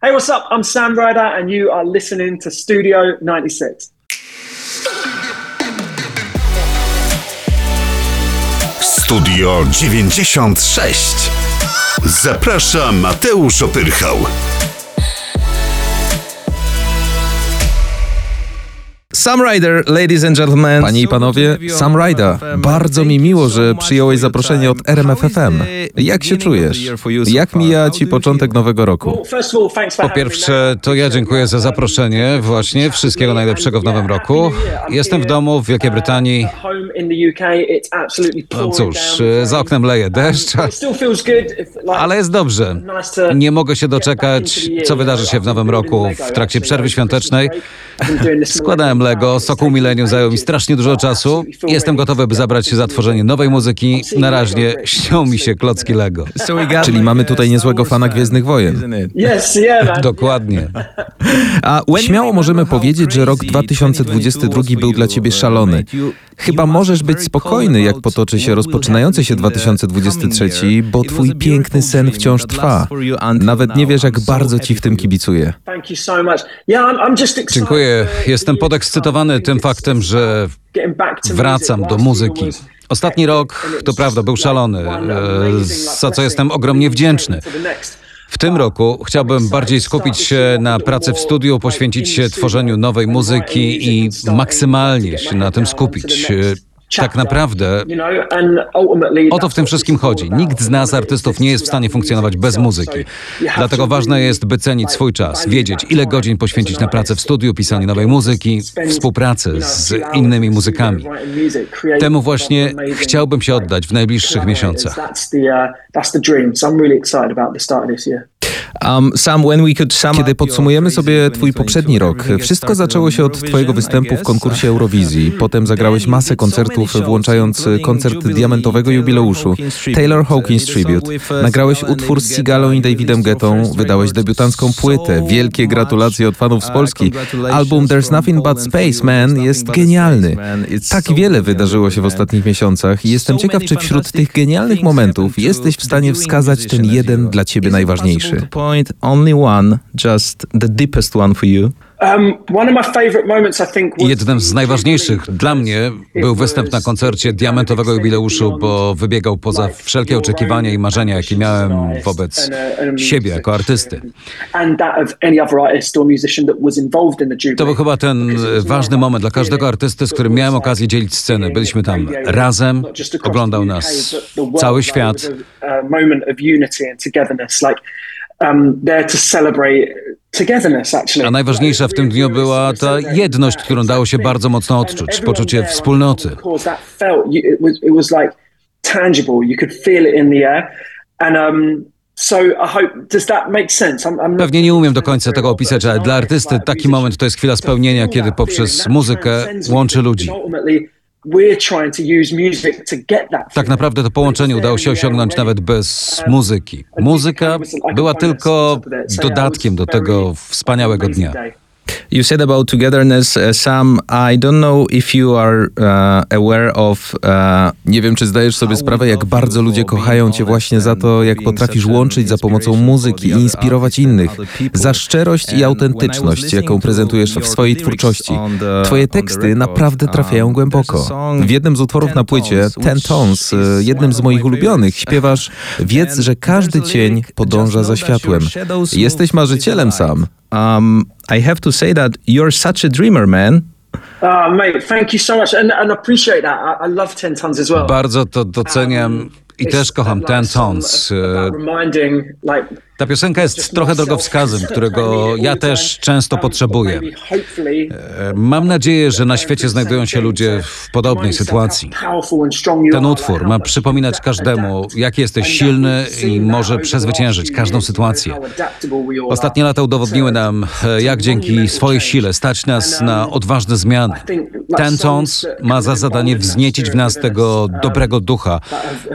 Hey, what's up? I'm Sam Ryder, and you are listening to Studio 96. Studio 96. Zaprasza Mateusz Opyrchał. Sam Ryder, ladies and gentlemen. Panie i panowie, Sam Ryder. Bardzo mi miło, że przyjąłeś zaproszenie od RMFFM. Jak się czujesz? Jak mija ci początek nowego roku? Po pierwsze, to ja dziękuję za zaproszenie. Właśnie wszystkiego najlepszego w nowym roku. Jestem w domu w Wielkiej Brytanii. No cóż, za oknem leje deszcz, ale jest dobrze. Nie mogę się doczekać, co wydarzy się w nowym roku w trakcie przerwy świątecznej. break. Lego, sokół milenium zajął mi strasznie dużo czasu. Jestem gotowy, by zabrać się za tworzenie nowej muzyki. Na razie śnią mi się klocki Lego. Czyli mamy tutaj niezłego fana Gwiezdnych Wojen. Dokładnie. A Śmiało możemy powiedzieć, że rok 2022 był dla ciebie szalony. Chyba możesz być spokojny, jak potoczy się rozpoczynający się 2023, bo twój piękny sen wciąż trwa. Nawet nie wiesz, jak bardzo ci w tym kibicuję. Dziękuję. the Jestem podekscytowany to come. tym faktem, że wracam do muzyki. Ostatni rok, to prawda, był szalony, e, za co jestem ogromnie wdzięczny. W tym roku chciałbym bardziej skupić się na pracy w studiu, poświęcić się tworzeniu nowej muzyki i maksymalnie się na tym skupić. Tak naprawdę. O to w tym wszystkim chodzi. Nikt z nas, artystów, nie jest w stanie funkcjonować bez muzyki. Dlatego ważne jest, by cenić swój czas, wiedzieć, ile godzin poświęcić na pracę w studiu, pisanie nowej muzyki, współpracę z innymi muzykami. Temu właśnie chciałbym się oddać w najbliższych miesiącach. Uh. Um, Kiedy podsumujemy sobie twój poprzedni rok, wszystko zaczęło się od twojego występu w konkursie Eurowizji. Potem zagrałeś masę koncertów, włączając koncert diamentowego jubileuszu, Taylor Hawkins Tribute. Nagrałeś utwór z Sigalą i Davidem Guettą, wydałeś debiutancką płytę. Wielkie gratulacje od fanów z Polski. Album There's Nothing But Space Man jest genialny. Tak wiele wydarzyło się w ostatnich miesiącach i jestem ciekaw, czy wśród tych genialnych momentów jesteś w stanie wskazać ten jeden dla ciebie najważniejszy. Point only one, just the deepest one for you. Um, one of my favorite moments, I think, was Jednym z najważniejszych dla mnie był występ na koncercie Diamentowego Jubileuszu, bo wybiegał poza wszelkie oczekiwania i marzenia, jakie miałem wobec siebie jako artysty. and that of any other artist or musician that was involved in the Jubilee. To był chyba ten ważny moment dla każdego artysty, z którym miałem okazję dzielić scenę. Byliśmy tam razem, oglądał nas cały świat. Um, there to celebrate togetherness. Actually, A najważniejsza w tym dniu była ta jedność, którą dało się bardzo mocno odczuć, poczucie wspólnoty. Pewnie nie umiem do końca tego opisać, ale dla artysty taki moment to jest chwila spełnienia, kiedy poprzez muzykę łączy ludzi. Tak naprawdę to połączenie udało się osiągnąć nawet bez muzyki. Muzyka była tylko dodatkiem do tego wspaniałego dnia. You said about togetherness, uh, Sam. I don't know if you are uh, aware of. Uh, Nie wiem, czy zdajesz sobie sprawę, jak bardzo ludzie kochają Cię właśnie za to, jak potrafisz łączyć za pomocą muzyki i inspirować innych, za szczerość i autentyczność, jaką prezentujesz w swojej twórczości. Twoje teksty naprawdę trafiają głęboko. W jednym z utworów na płycie, Ten Tones, jednym z moich ulubionych, śpiewasz Wiedz, że każdy cień podąża za światłem. Jesteś marzycielem sam. Um, I have to say that you're such a dreamer, man. Oh, mate, thank you so much, and, and I appreciate that. I, I love Ten Tons as well. Bardzo to doceniam i też kocham a ten nice song tons. about reminding, like, Ta piosenka jest trochę drogowskazem, którego ja też często potrzebuję. E, Mam nadzieję, że na świecie znajdują się ludzie w podobnej sytuacji. Ten utwór ma przypominać każdemu, jak jesteś silny i może przezwyciężyć każdą sytuację. Ostatnie lata udowodniły nam, e, jak dzięki swojej sile stać nas na odważne zmiany. Ten tons ma za zadanie wzniecić w nas tego dobrego ducha,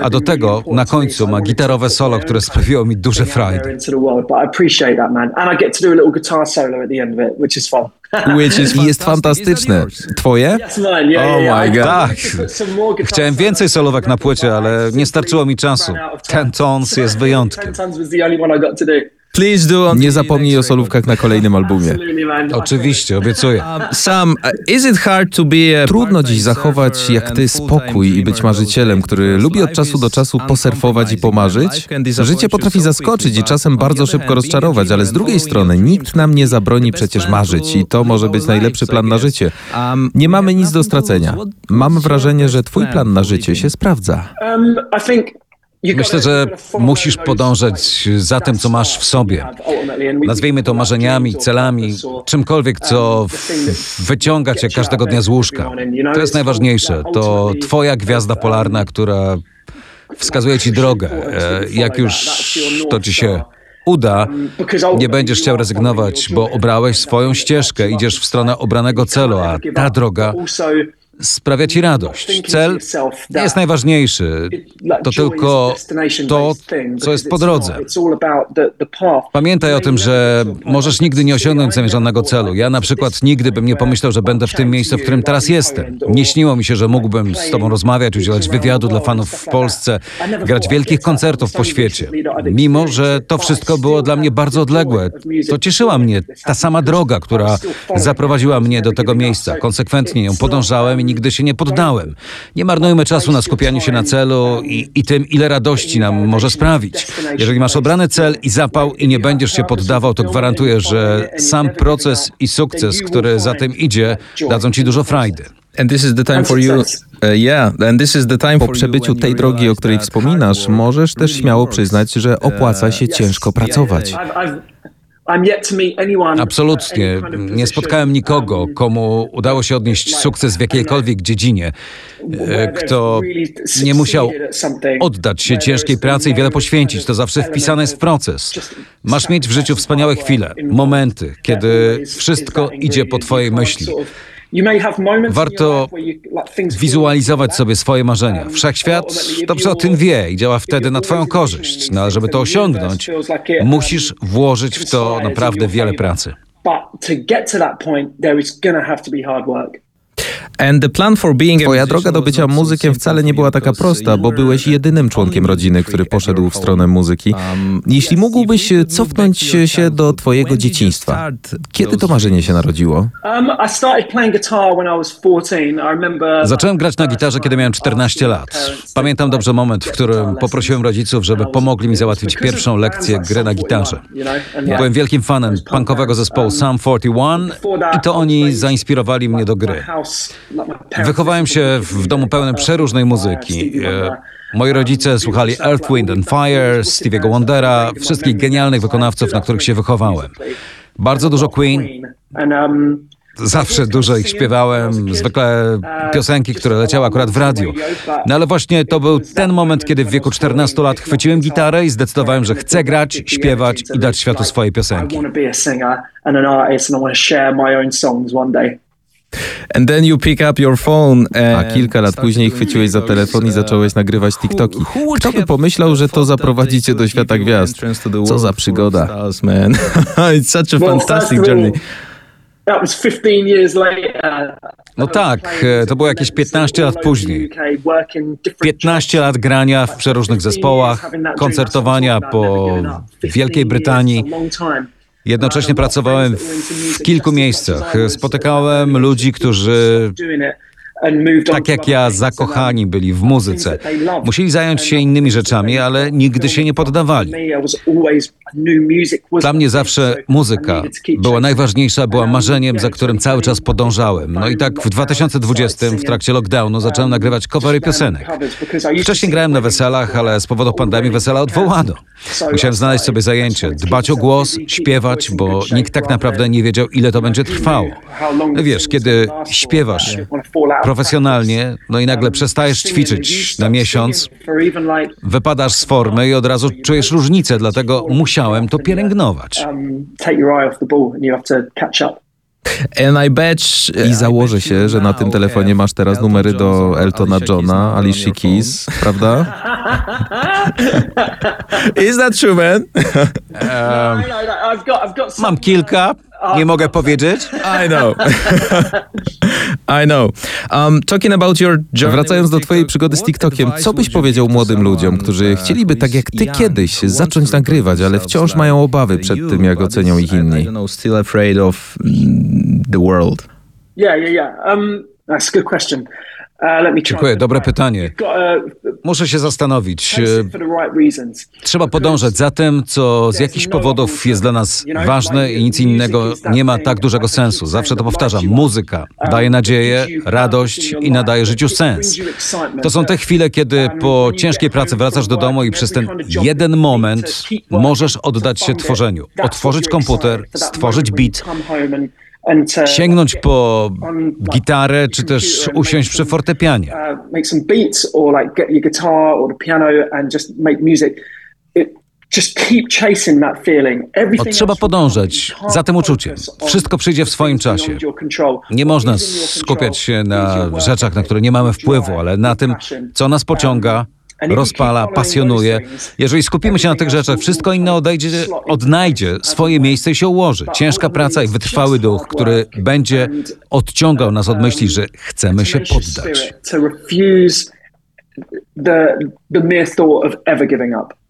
a do tego na końcu ma gitarowe solo, które sprawiło mi duże frajdy. Into the world, but I appreciate that, man. And I get to do a little guitar solo at the end of it, which is fun. Which is jest fantastyczne. Twoje? That's mine, yeah, Oh yeah, my. God. Guitar Chciałem więcej solówek na płycie, ale nie starczyło mi czasu. Ten tons jest wyjątkiem. Ten Tons was the only one I got to do. Please do on Nie zapomnij o solówkach na kolejnym albumie. Oczywiście, obiecuję. Um, Sam, uh, is it hard to be a Trudno dziś zachować jak ty spokój i być marzycielem, który lubi od czasu do czasu posurfować i pomarzyć. Życie potrafi zaskoczyć i czasem bardzo szybko rozczarować, ale z drugiej strony nikt nam nie zabroni przecież marzyć i to może być najlepszy plan na życie. Um, Nie mamy nic do stracenia. Your wrażenie, że twój plan na życie się sprawdza. Um, I think Myślę, że musisz podążać za tym, co masz w sobie. Nazwijmy to marzeniami, celami, czymkolwiek, co um, wyciąga cię każdego dnia z łóżka. To jest najważniejsze. To twoja gwiazda um, polarna, która wskazuje ci drogę. E, Jak już to ci się uda, nie będziesz chciał rezygnować, bo obrałeś swoją ścieżkę, idziesz w stronę obranego celu, a ta droga sprawia ci radość. Cel nie jest najważniejszy, to tylko to, co jest po drodze. Pamiętaj o tym, że możesz nigdy nie osiągnąć zamierzonego celu. Ja na przykład nigdy bym nie pomyślał, że będę w tym miejscu, w którym teraz jestem. Nie śniło mi się, że mógłbym z tobą rozmawiać, udzielać wywiadu dla fanów w Polsce, grać wielkich koncertów po świecie. Mimo, że to wszystko było dla mnie bardzo odległe, to cieszyła mnie ta sama droga, która zaprowadziła mnie do tego miejsca. Konsekwentnie ją podążałem i nigdy się nie poddałem. Nie marnujmy czasu na skupianiu się na celu i, i tym, ile radości nam może sprawić. Jeżeli masz obrany cel i zapał i nie będziesz się poddawał, to gwarantuję, że sam proces i sukces, który za tym idzie, dadzą ci dużo frajdy. And this is the time for you. Uh, yeah, and this is the time Po przebyciu tej drogi, o której wspominasz, możesz też śmiało przyznać, że opłaca się ciężko pracować. Absolutnie. Nie spotkałem nikogo, komu udało się odnieść sukces w jakiejkolwiek dziedzinie, e, kto nie musiał oddać się ciężkiej pracy i wiele poświęcić. To zawsze wpisane jest w proces. Masz mieć w życiu wspaniałe chwile, momenty, kiedy wszystko idzie po twojej myśli. Warto wizualizować sobie swoje marzenia. Wszechświat dobrze o tym wie i działa wtedy na Twoją korzyść. No ale żeby to osiągnąć, musisz włożyć w to naprawdę wiele pracy. And the plan for being a Twoja droga do bycia muzykiem wcale nie była taka prosta, bo byłeś jedynym członkiem rodziny, który poszedł w stronę muzyki. Um, Jeśli mógłbyś cofnąć się do twojego dzieciństwa, kiedy to marzenie się narodziło? Um, Zacząłem grać na gitarze, kiedy miałem 14 lat. Pamiętam dobrze moment, w którym poprosiłem rodziców, żeby pomogli mi załatwić pierwszą lekcję gry na gitarze. Byłem wielkim fanem punkowego zespołu Sum 41 i to oni zainspirowali mnie do gry. Wychowałem się w domu pełnym przeróżnej muzyki. E, Moi rodzice słuchali Earth, Wind and Fire, Stevie'ego Wondera, wszystkich genialnych wykonawców, na których się wychowałem. Bardzo dużo Queen, Zawsze dużo ich śpiewałem, zwykle piosenki, które leciały akurat w radiu. No ale właśnie to był ten moment, kiedy w wieku 14 lat chwyciłem gitarę i zdecydowałem, że chcę grać, śpiewać i dać światu swoje piosenki. And then you pick up your phone A kilka lat później chwyciłeś za telefon i zacząłeś nagrywać TikToki. Kto by pomyślał, że to zaprowadzi cię do świata gwiazd? Co za przygoda. It's such a fantastic journey. No tak, to było jakieś 15 lat później. 15 lat grania w przeróżnych zespołach, koncertowania po Wielkiej Brytanii. Jednocześnie pracowałem w kilku miejscach. Spotykałem ludzi, którzy tak jak ja, zakochani byli w muzyce. Musieli zająć się innymi rzeczami, ale nigdy się nie poddawali. Dla mnie zawsze muzyka była najważniejsza, była marzeniem, za którym cały czas podążałem. No i tak w 2020, w trakcie lockdownu, zacząłem nagrywać covery piosenek. Wcześniej grałem na weselach, ale z powodu pandemii wesela odwołano. Musiałem znaleźć sobie zajęcie, dbać o głos, śpiewać, bo nikt tak naprawdę nie wiedział, ile to będzie trwało. Wiesz, kiedy śpiewasz profesjonalnie, no i nagle przestajesz ćwiczyć na miesiąc, wypadasz z formy i od razu czujesz różnicę, dlatego musiałem to pielęgnować. And I bet, I założę się, że na tym telefonie masz teraz numery do Eltona Johna, Alicia Keys, prawda? Is that true, man? Mam kilka, Nie mogę powiedzieć? I know. I know. Um, talking about your journey Wracając do twojej przygody z TikTokiem, co byś powiedział młodym ludziom, którzy chcieliby tak jak ty kiedyś zacząć nagrywać, ale wciąż mają obawy przed tym, jak ocenią ich inni? still afraid of mm, the world. Yeah, yeah, yeah. Um, that's a good question. Uh, Dziękuję, dobre pytanie. To Muszę się zastanowić. E. Trzeba podążać za tym, co z jakichś powodów jest dla nas ważne i nic innego nie ma tak dużego sensu. Zawsze to powtarzam. Muzyka daje nadzieję, radość i nadaje życiu sens. To są te chwile, kiedy po ciężkiej pracy wracasz do domu i przez ten jeden moment możesz oddać się tworzeniu. Otworzyć komputer, stworzyć beat, sięgnąć po gitarę, czy też usiąść przy fortepianie. uh, No, trzeba podążać za tym uczuciem. Wszystko przyjdzie w swoim czasie. Nie można skupiać się na rzeczach, na które nie mamy wpływu, ale na tym, co nas pociąga, rozpala, pasjonuje. Jeżeli skupimy się na tych rzeczach, wszystko inne odejdzie, odnajdzie swoje miejsce i się ułoży. Ciężka praca i wytrwały duch, który będzie odciągał nas od myśli, że chcemy się poddać. The, the mere thought of ever giving up.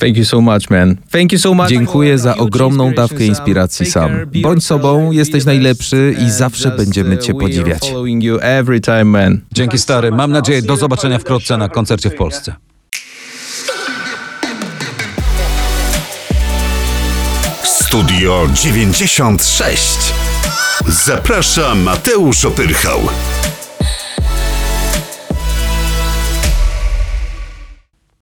Thank you so much, man. Thank you so much. Dziękuję za ogromną dawkę inspiracji, Sam. Bądź sobą, jesteś najlepszy i zawsze będziemy cię podziwiać. Dzięki stary. Mam nadzieję, do zobaczenia wkrótce na koncercie w Polsce. Studio 96. Zaprasza Mateusz Opyrchał.